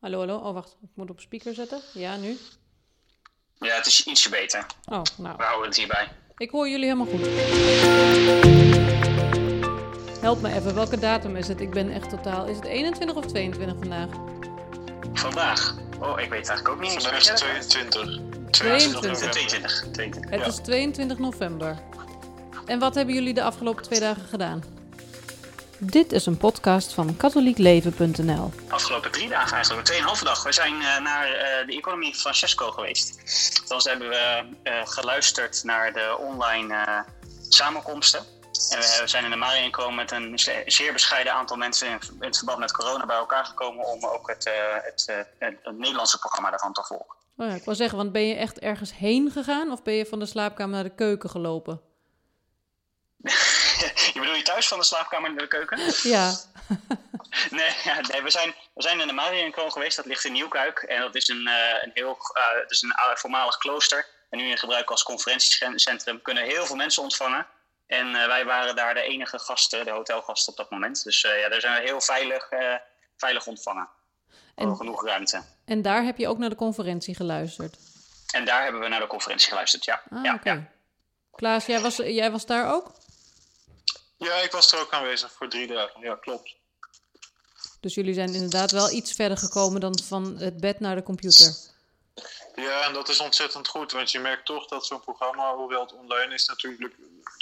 Hallo, hallo. Oh, wacht. Ik moet op speaker zetten. Ja, nu. Ja, het is ietsje beter. Oh, nou. We houden het hierbij. Ik hoor jullie helemaal goed. Help me even. Welke datum is het? Ik ben echt totaal... Is het 21 of 22 vandaag? Vandaag. Oh, ik weet het eigenlijk ook niet. Vandaag is 22. 22. 22. 22. Het Ja. is 22 november. En wat hebben jullie de afgelopen twee dagen gedaan? Dit is een podcast van katholiekleven.nl. Afgelopen drie dagen eigenlijk, tweeënhalve dag. We zijn eh, naar eh, de Economie van Francesco geweest. Dan hebben we eh, geluisterd naar de online samenkomsten. En we zijn in de Mariën gekomen met een ze- zeer bescheiden aantal mensen in, in het verband met corona bij elkaar gekomen om ook het, het, het, het Nederlandse programma daarvan te volgen. Oh ja, ik wil zeggen, want ben je echt ergens heen gegaan of ben je van de slaapkamer naar de keuken gelopen? je bedoel je thuis van de slaapkamer naar de keuken? Ja. Nee, ja, nee we, zijn, we zijn in de Mariënkoon geweest. Dat ligt in Nieuwkuik. En dat is een, eh, een heel eh, is een eh, voormalig klooster. En nu in gebruik als conferentiecentrum. Kunnen heel veel mensen ontvangen. En wij waren daar de enige gasten, de hotelgasten op dat moment. Dus ja, daar zijn we heel veilig, veilig ontvangen. En- En... Genoeg ruimte. En daar heb je ook naar de conferentie geluisterd. En daar hebben we naar de conferentie geluisterd, ja. Ah, ja, ja. Klaas, jij was, jij was daar ook? Ja, ik was er ook aanwezig voor drie dagen. Ja, klopt. Dus jullie zijn inderdaad wel iets verder gekomen dan van het bed naar de computer. Ja, en dat is ontzettend goed, want je merkt toch dat zo'n programma, hoewel het online is, natuurlijk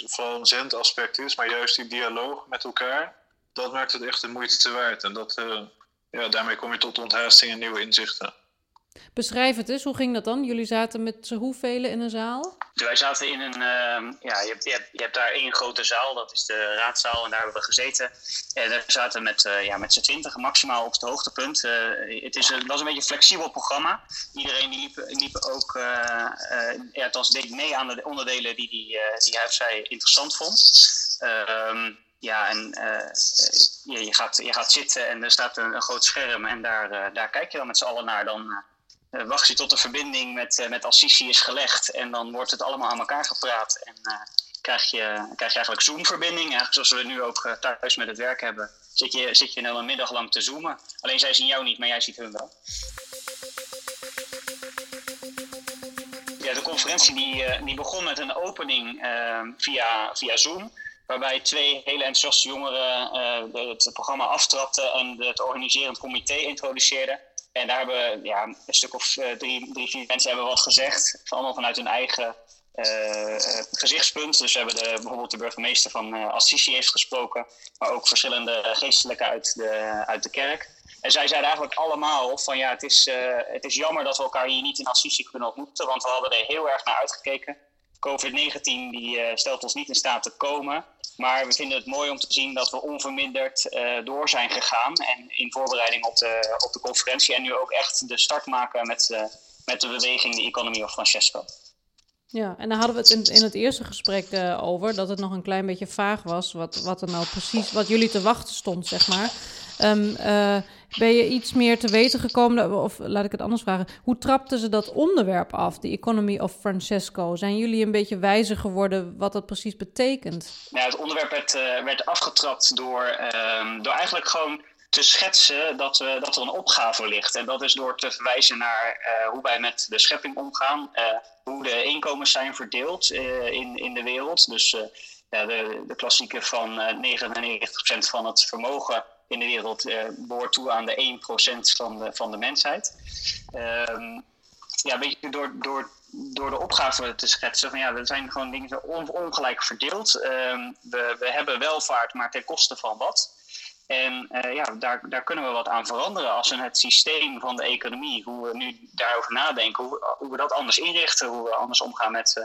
vooral een zendaspect is, maar juist die dialoog met elkaar, dat maakt het echt de moeite waard. En dat, eh, ja, daarmee kom je tot onthaasting en nieuwe inzichten. Beschrijf het eens, hoe ging dat dan? Jullie zaten met z'n hoeveel in een zaal? Wij zaten in een, ehm, ja, je hebt, je, hebt, daar één grote zaal, dat is de raadzaal, en daar hebben we gezeten. En we zaten met, eh, ja, met z'n twintig maximaal op het hoogtepunt. Eh, het, is, het was een beetje een flexibel programma. Iedereen die liep, liep ook, eh ja, althans deed mee aan de onderdelen die, die, die hij of zij interessant vond. Ehm, ja, en je, je, gaat, je gaat zitten en er staat een, een groot scherm en daar, daar kijk je dan met z'n allen naar. Dan, wacht je tot de verbinding met, eh, met Assisi is gelegd. En dan wordt het allemaal aan elkaar gepraat. En eh, krijg, je, krijg je eigenlijk Zoom-verbinding. Eigenlijk zoals we nu ook eh, thuis met het werk hebben. Zit je, zit je een middag lang te zoomen. Alleen zij zien jou niet, maar jij ziet hun wel. Ja, de conferentie die, eh, die begon met een opening eh, via, via Zoom. Waarbij twee hele enthousiaste jongeren eh, het programma aftrapten en het organiserend comité introduceerden. En daar hebben ja, een stuk of eh, drie, drie, vier mensen hebben wat gezegd. Allemaal vanuit hun eigen eh, gezichtspunt. Dus we hebben de, bijvoorbeeld de burgemeester van eh, Assisi heeft gesproken. Maar ook verschillende geestelijken uit de, uit de kerk. En zij zeiden eigenlijk allemaal van ja, het is, het is jammer dat we elkaar hier niet in Assisi kunnen ontmoeten. Want we hadden er heel erg naar uitgekeken. COVID-19 die eh, stelt ons niet in staat te komen. Maar we vinden het mooi om te zien dat we onverminderd eh, door zijn gegaan. En in voorbereiding op de, op de conferentie. En nu ook echt de start maken met, eh, met de beweging de Economy of Francesco. Ja, en daar hadden we het in, in het eerste gesprek over, dat het nog een klein beetje vaag was, wat, wat er nou precies, wat jullie te wachten stond, zeg maar. Ehm, eh, ben je iets meer te weten gekomen, of laat ik het anders vragen, hoe trapten ze dat onderwerp af, de Economy of Francesco? Zijn jullie een beetje wijzer geworden wat dat precies betekent? Nou, het onderwerp werd, eh, werd afgetrapt door, ehm, door eigenlijk gewoon te schetsen dat, we, dat er een opgave ligt. En dat is door te verwijzen naar eh, hoe wij met de schepping omgaan, eh, hoe de inkomens zijn verdeeld eh, in, in de wereld. Dus eh, ja, de, de klassieke van eh 99% van het vermogen in de wereld eh, behoort toe aan de 1% van de, van de mensheid. Ehm, ja, beetje door, door, door de opgave te schetsen van ja, er zijn gewoon dingen zo on- ongelijk verdeeld. Ehm, we, we hebben welvaart, maar ten koste van wat. En eh, ja, daar, daar kunnen we wat aan veranderen als we het systeem van de economie, hoe we nu daarover nadenken, hoe, hoe we dat anders inrichten, hoe we anders omgaan met, eh,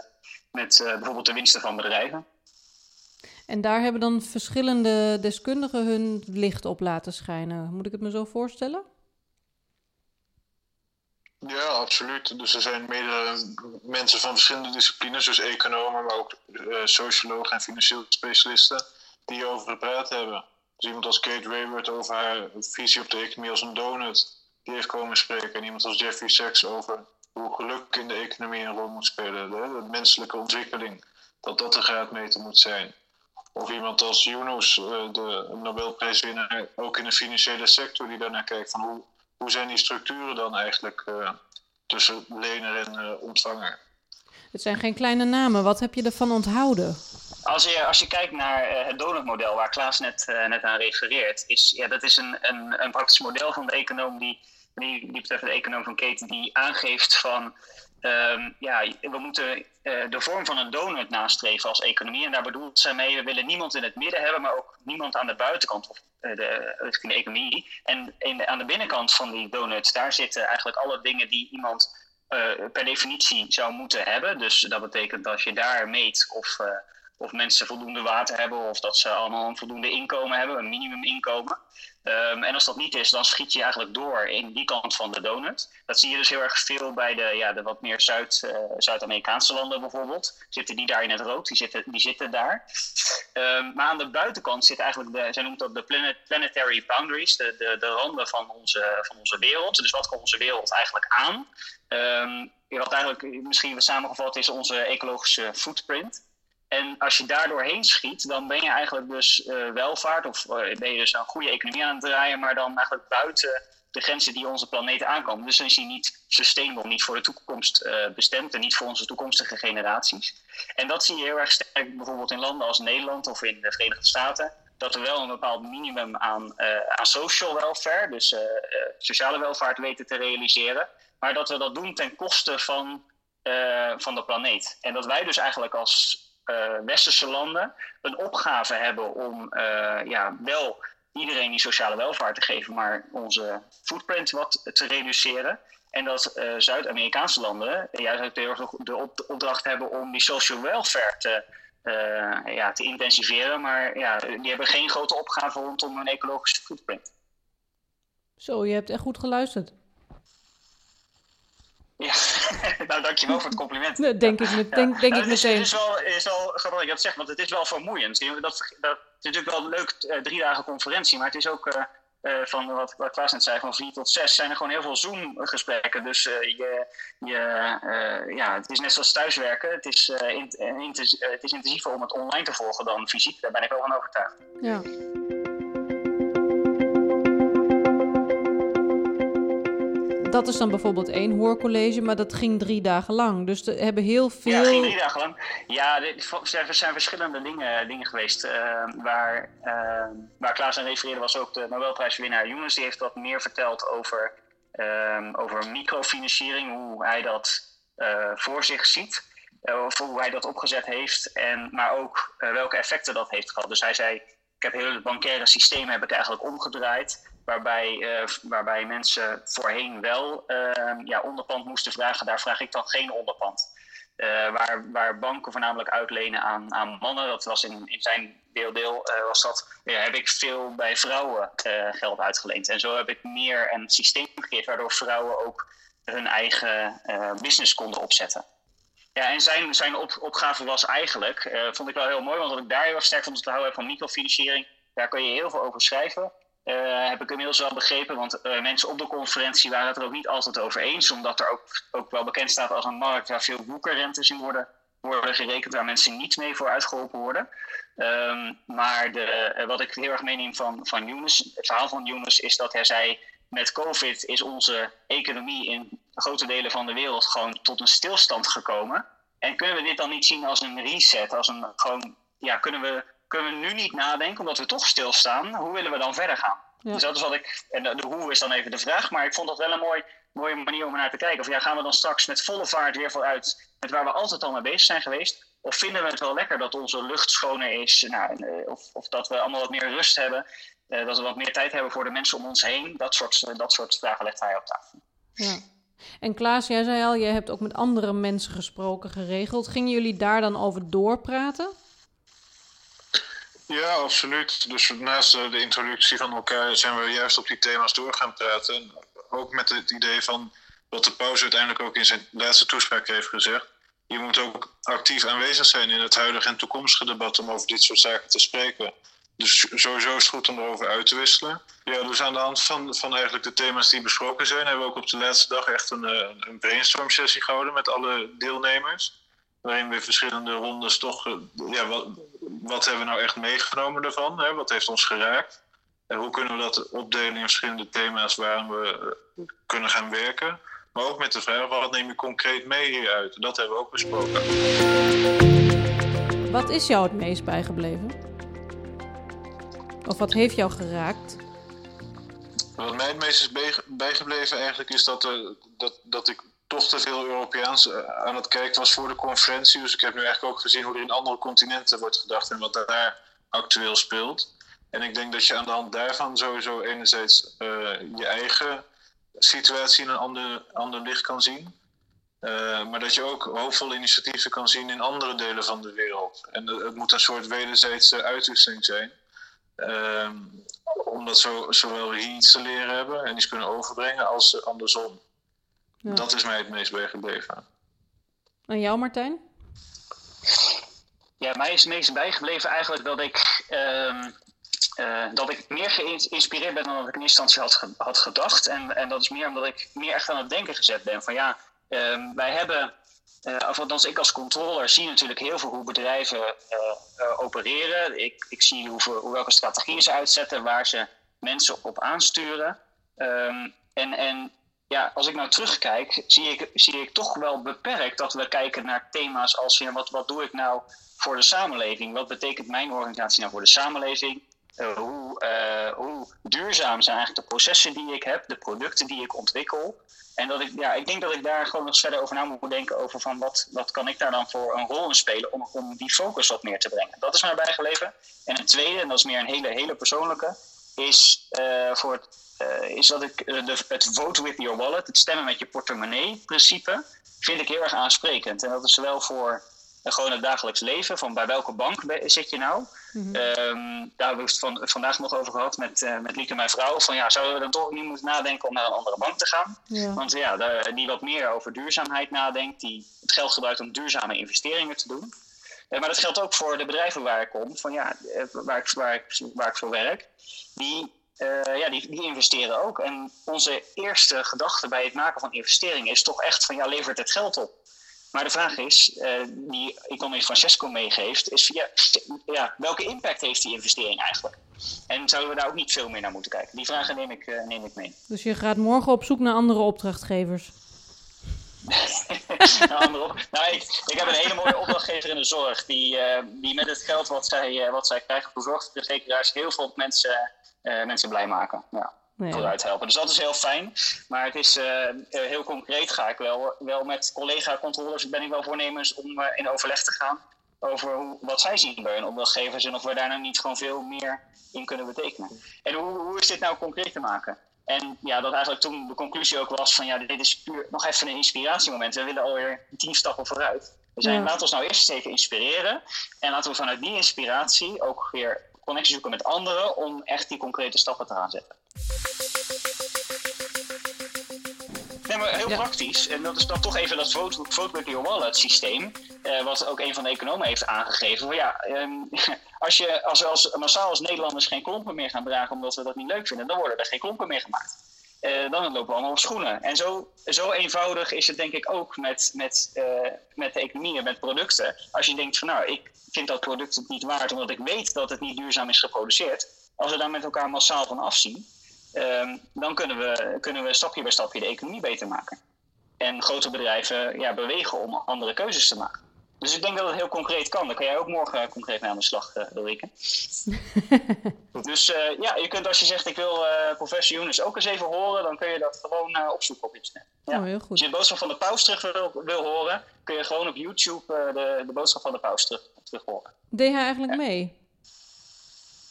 met bijvoorbeeld de winsten van bedrijven. En daar hebben dan verschillende deskundigen hun licht op laten schijnen. Moet ik het me zo voorstellen? Ja, absoluut. Dus er zijn meerdere mensen van verschillende disciplines, dus economen, maar ook eh, sociologen en financieel specialisten, die hierover gepraat hebben. Dus iemand als Kate Raworth over haar visie op de economie als een donut, die heeft komen spreken. En iemand als Jeffrey Sachs over hoe geluk in de economie een rol moet spelen, de, de menselijke ontwikkeling, dat dat de graadmeter moet zijn. Of iemand als Yunus, eh, de Nobelprijswinnaar, ook in de financiële sector, die daarnaar kijkt van hoe, hoe zijn die structuren dan eigenlijk tussen lener en ontvanger? Het zijn geen kleine namen. Wat heb je ervan onthouden? Als je, als je kijkt naar uh, het donutmodel waar Klaas net, uh, net aan refereert, is ja, dat is een, een, een praktisch model van de econoom die, die, die betreft de econoom van Keten, die aangeeft van um, ja, we moeten uh, de vorm van een donut nastreven als economie. En daar bedoelt zij mee, we willen niemand in het midden hebben, maar ook niemand aan de buitenkant of de, richting de economie. En in, aan de binnenkant van die donut, daar zitten eigenlijk alle dingen die iemand per definitie zou moeten hebben. Dus dat betekent dat je daar meet of of mensen voldoende water hebben of dat ze allemaal een voldoende inkomen hebben, een minimuminkomen. Um, en als dat niet is, dan schiet je eigenlijk door in die kant van de donut. Dat zie je dus heel erg veel bij de, ja, de wat meer Zuid, uh, Zuid-Amerikaanse landen bijvoorbeeld. Zitten die daar in het rood, die zitten, die zitten daar. Um, maar aan de buitenkant zit eigenlijk, de, zij noemt dat de planet, planetary boundaries, de, de, de randen van onze, van onze wereld. Dus wat komt onze wereld eigenlijk aan? Um, wat eigenlijk misschien samengevat is onze ecologische footprint. En als je daar doorheen schiet, dan ben je eigenlijk dus uh, welvaart, of uh, ben je dus een goede economie aan het draaien, maar dan eigenlijk buiten de grenzen die onze planeet aankomen. Dus dan is die niet sustainable, niet voor de toekomst uh, bestemd en niet voor onze toekomstige generaties. En dat zie je heel erg sterk bijvoorbeeld in landen als Nederland of in de Verenigde Staten. Dat we wel een bepaald minimum aan, aan social welfare, dus sociale welvaart weten te realiseren. Maar dat we dat doen ten koste van, van de planeet. En dat wij dus eigenlijk als westerse landen een opgave hebben om uh, ja, wel iedereen die sociale welvaart te geven, maar onze footprint wat te reduceren. En dat uh, Zuid-Amerikaanse landen juist de, de opdracht hebben om die social welfare te, ja, te intensiveren. Maar ja, die hebben geen grote opgave rondom hun ecologische footprint. Zo, je hebt echt goed geluisterd. Ja, nou dankjewel voor het compliment. Denk ik, met, denk, denk nou, ik meteen. Het is wel, is wel grappig dat je dat zegt, want het is wel vermoeiend. Dat, dat, is natuurlijk wel een leuk uh, drie dagen conferentie, maar het is ook, uh, uh, van wat, wat Klaas net zei, van vier tot zes zijn er gewoon heel veel Zoom-gesprekken. Dus je, je, ja, het is net zoals thuiswerken. Het is, in, het is intensiever om het online te volgen dan fysiek. Daar ben ik wel van overtuigd. Ja. Dat is dan bijvoorbeeld één hoorcollege, maar dat ging drie dagen lang. Dus er hebben heel veel. Ja, ging drie dagen lang. Ja, er zijn verschillende dingen, dingen geweest. Uh, waar, uh, waar Klaas aan refereerde was ook de Nobelprijswinnaar Jonas. Die heeft wat meer verteld over, uh, over microfinanciering, hoe hij dat uh, voor zich ziet. of hoe hij dat opgezet heeft. En, maar ook welke effecten dat heeft gehad. Dus hij zei, ik heb heel het bankaire systeem heb ik eigenlijk omgedraaid waarbij, uh, waarbij mensen voorheen wel uh, ja, onderpand moesten vragen. Daar vraag ik dan geen onderpand. Uh, waar, waar banken voornamelijk uitlenen aan, aan mannen, dat was in, in zijn deeldeel, was dat, ja, heb ik veel bij vrouwen geld uitgeleend. En zo heb ik meer een systeem gecreëerd waardoor vrouwen ook hun eigen business konden opzetten. Ja, en zijn, zijn op, opgave was eigenlijk, vond ik wel heel mooi, want wat ik daar heel erg sterk van te houden heb van microfinanciering, daar kun je heel veel over schrijven. Uh, heb ik inmiddels wel begrepen, want uh, mensen op de conferentie waren het er ook niet altijd over eens, omdat er ook, ook wel bekend staat als een markt waar veel boekenrentes in worden, worden gerekend, waar mensen niet mee voor uitgeholpen worden. Um, maar de, uh, wat ik heel erg meeneem van, van Younes, het verhaal van Younes, is dat hij zei, met COVID is onze economie in grote delen van de wereld gewoon tot een stilstand gekomen. En kunnen we dit dan niet zien als een reset, als een gewoon, ja, kunnen we kunnen we nu niet nadenken, omdat we toch stilstaan. Hoe willen we dan verder gaan? Dus dat is wat ik. En de, hoe is dan even de vraag. Maar ik vond dat wel een mooi, mooie manier om naar te kijken. Of ja, gaan we dan straks met volle vaart weer vooruit met waar we altijd al mee bezig zijn geweest? Of vinden we het wel lekker dat onze lucht schoner is? Nou, eh, of, of dat we allemaal wat meer rust hebben? Uh, dat we wat meer tijd hebben voor de mensen om ons heen? Dat soort, uh, dat soort vragen legt hij op tafel. Ja. En Klaas, jij zei al, jij hebt ook met andere mensen gesproken, geregeld. Gingen jullie daar dan over doorpraten? Ja, absoluut. Dus naast de introductie van elkaar zijn we juist op die thema's door gaan praten. Ook met het idee van wat de pauze uiteindelijk ook in zijn laatste toespraak heeft gezegd. Je moet ook actief aanwezig zijn in het huidige en toekomstige debat om over dit soort zaken te spreken. Dus sowieso is het goed om erover uit te wisselen. Ja, dus aan de hand van, van eigenlijk de thema's die besproken zijn, hebben we ook op de laatste dag echt een, eh, een brainstorm sessie gehouden met alle deelnemers waarin we verschillende rondes toch, eh, ja, wat hebben we nou echt meegenomen ervan? Hè? Wat heeft ons geraakt? hoe kunnen we dat opdelen in verschillende thema's waar we kunnen gaan werken. Maar ook met de vraag, wat neem je concreet mee hieruit? Dat hebben we ook besproken. Wat is jou het meest bijgebleven? Of wat heeft jou geraakt? Wat mij het meest is bijgebleven eigenlijk is dat, er, dat, dat ik toch te veel Europeaans eh, aan het kijken was voor de conferentie. Dus ik heb nu eigenlijk ook gezien hoe er in andere continenten wordt gedacht en wat daar actueel speelt. En ik denk dat je aan de hand daarvan sowieso enerzijds uh, je eigen situatie in een ander, ander licht kan zien. Uh, maar dat je ook hoopvolle initiatieven kan zien in andere delen van de wereld. En het moet een soort wederzijdse uitwisseling zijn. Uh, omdat zo, zowel we hier iets te leren hebben en iets kunnen overbrengen als andersom. Ja. Dat is mij het meest bijgebleven. En jou, Martijn? Ja, mij is het meest bijgebleven eigenlijk dat ik, uh, uh, dat ik meer geïnspireerd ben dan dat ik in eerste instantie had, ge had gedacht. En, en dat is meer omdat ik meer echt aan het denken gezet ben. Van ja, uh, wij hebben, uh, of althans ik als controller zie natuurlijk heel veel hoe bedrijven opereren. Ik, ik zie hoe, hoe, welke strategieën ze uitzetten, waar ze mensen op aansturen. Um, en, en ja, als ik nou terugkijk, zie ik, zie ik toch wel beperkt dat we kijken naar thema's als ja, wat, wat doe ik nou voor de samenleving? Wat betekent mijn organisatie nou voor de samenleving? Uh, hoe, uh, hoe, duurzaam zijn eigenlijk de processen die ik heb, de producten die ik ontwikkel? En dat ik, ja, ik denk dat ik daar gewoon nog verder over na moet denken over van wat, wat kan ik daar dan voor een rol in spelen om, om die focus wat meer te brengen. Dat is mij bijgeleverd. En een tweede, en dat is meer een hele, hele persoonlijke, is uh, voor het uh, is dat ik uh, de, het vote with your wallet, het stemmen met je portemonnee principe, vind ik heel erg aansprekend. En dat is zowel voor uh, gewoon het dagelijks leven, van bij welke bank zit je nou? Mm -hmm. um, daar hebben we het van, vandaag nog over gehad met, met Lieke, mijn vrouw. Van ja, zouden we dan toch niet moeten nadenken om naar een andere bank te gaan? Ja. Want ja, die wat meer over duurzaamheid nadenkt, die het geld gebruikt om duurzame investeringen te doen. Maar dat geldt ook voor de bedrijven waar ik kom, van ja, waar, ik, waar, ik, waar ik voor werk. Die uh, ja, die, die, investeren ook. En onze eerste gedachte bij het maken van investeringen is toch echt van ja, levert het geld op? Maar de vraag is, uh, die economist Francesco meegeeft, is ja, ja, welke impact heeft die investering eigenlijk? En zouden we daar ook niet veel meer naar moeten kijken? Die vragen neem ik, neem ik mee. Dus je gaat morgen op zoek naar andere opdrachtgevers? nou, nou ik, ik, heb een hele mooie opdrachtgever in de zorg, die, die met het geld wat zij, wat zij krijgen voor zorgverzekeraars heel veel mensen uh, mensen blij maken. Ja. Nee. Vooruit helpen. Dus dat is heel fijn. Maar het is heel concreet ga ik wel, wel met collega-controllers ben ik wel voornemens om in overleg te gaan over hoe, wat zij zien bij hun opdrachtgevers en of we daar nou niet gewoon veel meer in kunnen betekenen. En hoe, hoe is dit nou concreet te maken? En ja, dat eigenlijk toen de conclusie ook was van ja, dit is puur nog even een inspiratiemoment. We willen alweer tien stappen vooruit. We zijn, ja. laten we ons nou eerst even inspireren. En laten we vanuit die inspiratie ook weer connectie zoeken met anderen om echt die concrete stappen te gaan zetten. Nee, maar heel ja. praktisch, en dat is dan toch even dat vote, vote with your wallet systeem, uh, wat ook een van de economen heeft aangegeven. Ja, um, als, je, als we als, massaal als Nederlanders geen klompen meer gaan dragen omdat we dat niet leuk vinden, dan worden er geen klompen meer gemaakt. Uh, dan lopen we allemaal op schoenen. En zo, zo eenvoudig is het denk ik ook met, met, uh, met de economie en met producten. Als je denkt van nou, ik vind dat product het niet waard omdat ik weet dat het niet duurzaam is geproduceerd. Als we daar met elkaar massaal van afzien, um, dan kunnen we, kunnen we stapje bij stapje de economie beter maken. En grote bedrijven ja, bewegen om andere keuzes te maken. Dus ik denk dat het heel concreet kan. Dan kan jij ook morgen concreet mee aan de slag, uh, Ulrike. dus uh, ja, je kunt als je zegt ik wil uh, professor Younes ook eens even horen, dan kun je dat gewoon opzoeken op internet. Ja. Oh, heel goed. Als je de boodschap van de paus terug wil, wil horen, kun je gewoon op YouTube de, de boodschap van de paus terug, terug horen. Deed hij eigenlijk ja. mee?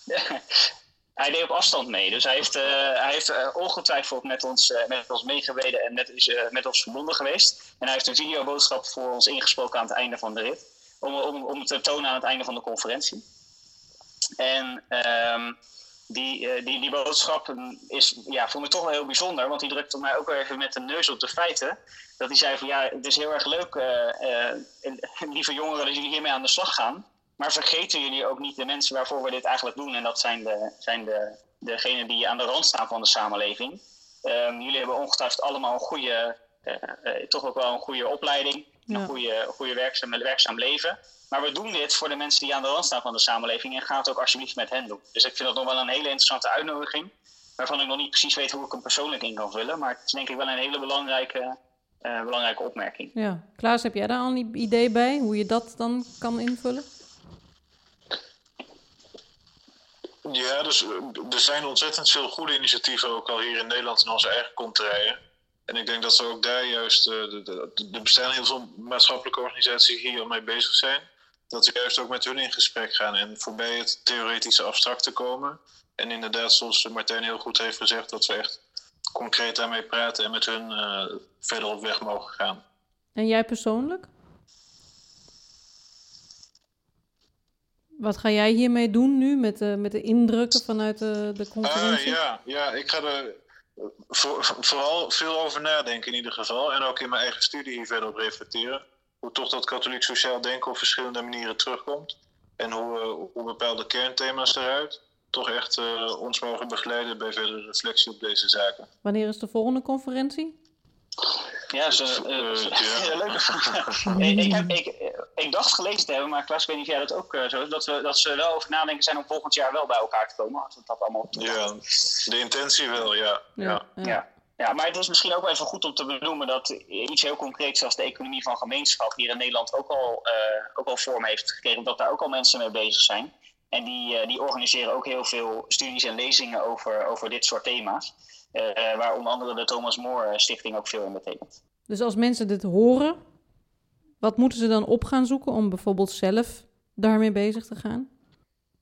hij deed op afstand mee. Dus hij heeft, uh, hij heeft uh, ongetwijfeld met ons, uh, met ons meegereden en met, is met ons verbonden geweest. En hij heeft een videoboodschap voor ons ingesproken aan het einde van de rit. Om, om, om te tonen aan het einde van de conferentie. En um, die, die, die boodschap is ja, voor me toch wel heel bijzonder. Want die drukte mij ook wel even met de neus op de feiten. Dat hij zei van ja, het is heel erg leuk, lieve jongeren, dat jullie hiermee aan de slag gaan. Maar vergeten jullie ook niet de mensen waarvoor we dit eigenlijk doen? En dat zijn, de, zijn de, degenen die aan de rand staan van de samenleving. Um, jullie hebben ongetwijfeld allemaal een goede, uh, uh, toch ook wel een goede opleiding. een goede, goede werkzaam, werkzaam leven. Maar we doen dit voor de mensen die aan de rand staan van de samenleving en ga het ook alsjeblieft met hen doen. Dus ik vind dat nog wel een hele interessante uitnodiging, waarvan ik nog niet precies weet hoe ik hem persoonlijk in kan vullen. Maar het is denk ik wel een hele belangrijke, uh, belangrijke opmerking. Ja, Klaas, heb jij daar al een idee bij hoe je dat dan kan invullen? Ja, dus er zijn ontzettend veel goede initiatieven ook al hier in Nederland in onze eigen contraien. En ik denk dat we ook daar juist, er bestaan heel veel maatschappelijke organisaties die hier al mee bezig zijn. Dat we juist ook met hun in gesprek gaan en voorbij het theoretische abstracte komen. En inderdaad, zoals Martijn heel goed heeft gezegd, dat we echt concreet daarmee praten en met hun uh, verder op weg mogen gaan. En jij persoonlijk? Wat ga jij hiermee doen nu met de, met de indrukken vanuit de, de conferentie? Uh, ja, ja, ik ga er voor, vooral veel over nadenken in ieder geval. En ook in mijn eigen studie hier verder op reflecteren. Hoe toch dat katholiek sociaal denken op verschillende manieren terugkomt. En hoe, hoe bepaalde kernthema's eruit toch echt uh, ons mogen begeleiden bij verdere reflectie op deze zaken. Wanneer is de volgende conferentie? Ja, zo, uh, ja. leuke vraag. ik, ik, heb, ik, ik, dacht gelezen te hebben, maar Klaas, ik weet niet of jij dat ook uh, zo is, dat, we, dat ze wel over nadenken zijn om volgend jaar wel bij elkaar te komen. Als we dat allemaal ja, de intentie wel, ja. Ja, ja. ja. ja. maar het is misschien ook wel even goed om te benoemen dat iets heel concreets zoals de economie van gemeenschap hier in Nederland ook al, uh, ook al vorm heeft gekregen, dat daar ook al mensen mee bezig zijn. En die, die organiseren ook heel veel studies en lezingen over, over dit soort thema's. Uh, waar onder andere de Thomas More Stichting ook veel in betekent. Dus als mensen dit horen, wat moeten ze dan op gaan zoeken om bijvoorbeeld zelf daarmee bezig te gaan?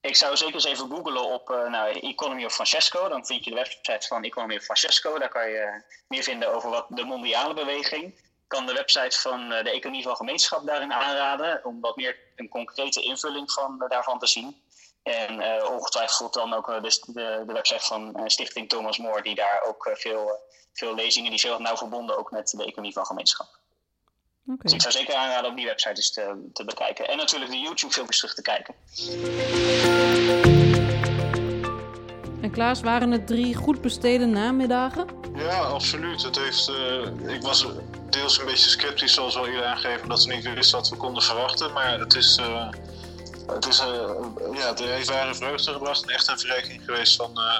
Ik zou zeker eens even googlen op uh, nou, Economy of Francesco. Dan vind je de website van Economy of Francesco. Daar kan je meer vinden over wat de mondiale beweging. Ik kan de website van de Economie van Gemeenschap daarin aanraden. Om wat meer een concrete invulling van, daarvan te zien. En uh, ongetwijfeld dan ook uh, de, de, de, website van uh, Stichting Thomas More, die daar ook veel, veel lezingen, die is heel nauw verbonden ook met de economie van gemeenschap. Okay. Dus ik zou zeker aanraden om die website eens te, te bekijken. En natuurlijk de YouTube-filmpjes terug te kijken. En Klaas, waren het drie goed besteden namiddagen? Ja, absoluut. Het heeft, ik was deels een beetje sceptisch, zoals al eerder aangegeven, dat we niet wisten wat we konden verwachten. Maar het is het, is, uh, ja, het heeft ware vreugde gebracht en echt een verrijking geweest van, uh,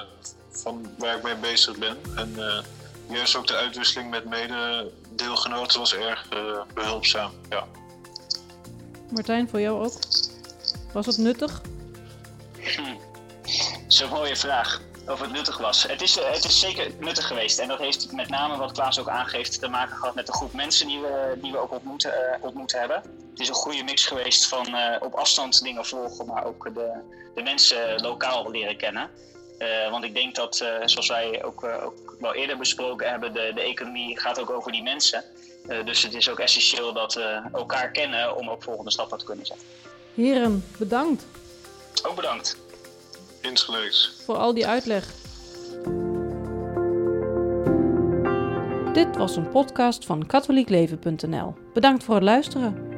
van waar ik mee bezig ben. En uh, juist ook de uitwisseling met mede-deelgenoten was erg behulpzaam. Ja. Martijn, voor jou ook? Was het nuttig? Hm. Dat is een mooie vraag of het nuttig was. Het is, het is zeker nuttig geweest. En dat heeft met name, wat Klaas ook aangeeft, te maken gehad met de groep mensen die we, die we ook ontmoet, uh, ontmoet hebben. Het is een goede mix geweest van uh, op afstand dingen volgen, maar ook de, de mensen lokaal leren kennen. Uh, want ik denk dat, zoals wij ook, ook, wel eerder besproken hebben, de, de economie gaat ook over die mensen. dus het is ook essentieel dat we elkaar kennen om ook volgende stappen te kunnen zetten. Heren, bedankt. Ook bedankt. Insgelijks. Voor al die uitleg. Dit was een podcast van katholiekleven.nl. Bedankt voor het luisteren.